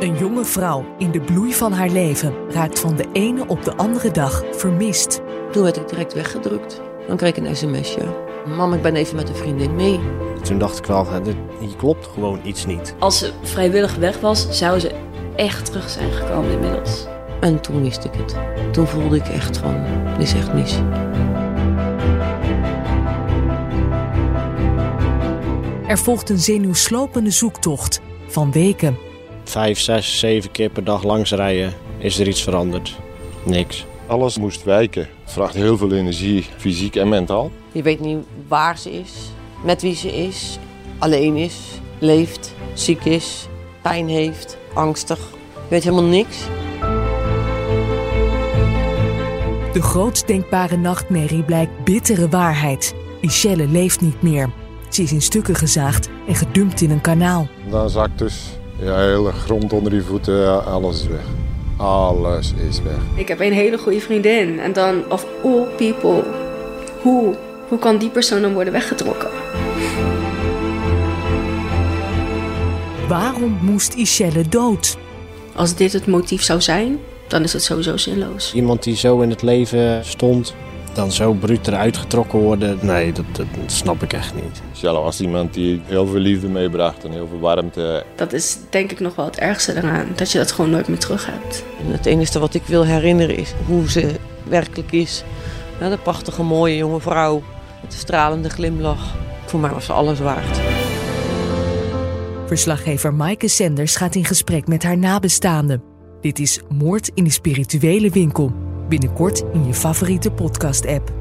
Een jonge vrouw in de bloei van haar leven raakt van de ene op de andere dag vermist. Toen werd ik direct weggedrukt. Dan kreeg ik een sms'je. Mam, ik ben even met een vriendin mee. Toen dacht ik wel, hier klopt gewoon iets niet. Als ze vrijwillig weg was, zou ze echt terug zijn gekomen inmiddels. En toen wist ik het. Toen voelde ik echt van, dit is echt mis. Er volgt een zenuwslopende zoektocht van weken. Vijf, zes, zeven keer per dag langs rijden. Is er iets veranderd? Niks. Alles moest wijken. Vraagt heel veel energie, fysiek en mentaal. Je weet niet waar ze is, met wie ze is, alleen is, leeft, ziek is, pijn heeft, angstig. Je weet helemaal niks. De grootst denkbare nachtmerrie blijkt bittere waarheid. Michelle leeft niet meer. Ze is in stukken gezaagd en gedumpt in een kanaal. Dan zakt dus je hele grond onder je voeten, ja, alles is weg. Alles is weg. Ik heb een hele goede vriendin. En dan, of all people, hoe, hoe kan die persoon dan worden weggetrokken? Waarom moest Michelle dood? Als dit het motief zou zijn, dan is het sowieso zinloos. Iemand die zo in het leven stond, dan zo bruut eruit getrokken worden. Nee, dat, dat snap ik echt niet. Michelle was iemand die heel veel liefde meebracht en heel veel warmte. Dat is denk ik nog wel het ergste eraan. Dat je dat gewoon nooit meer terug hebt. En het enige wat ik wil herinneren is hoe ze werkelijk is. Ja, de prachtige, mooie jonge vrouw met de stralende glimlach. Voor mij was ze alles waard. Verslaggever Maaike Sanders gaat in gesprek met haar nabestaanden. Dit is Moord in de spirituele winkel. Binnenkort in je favoriete podcast-app.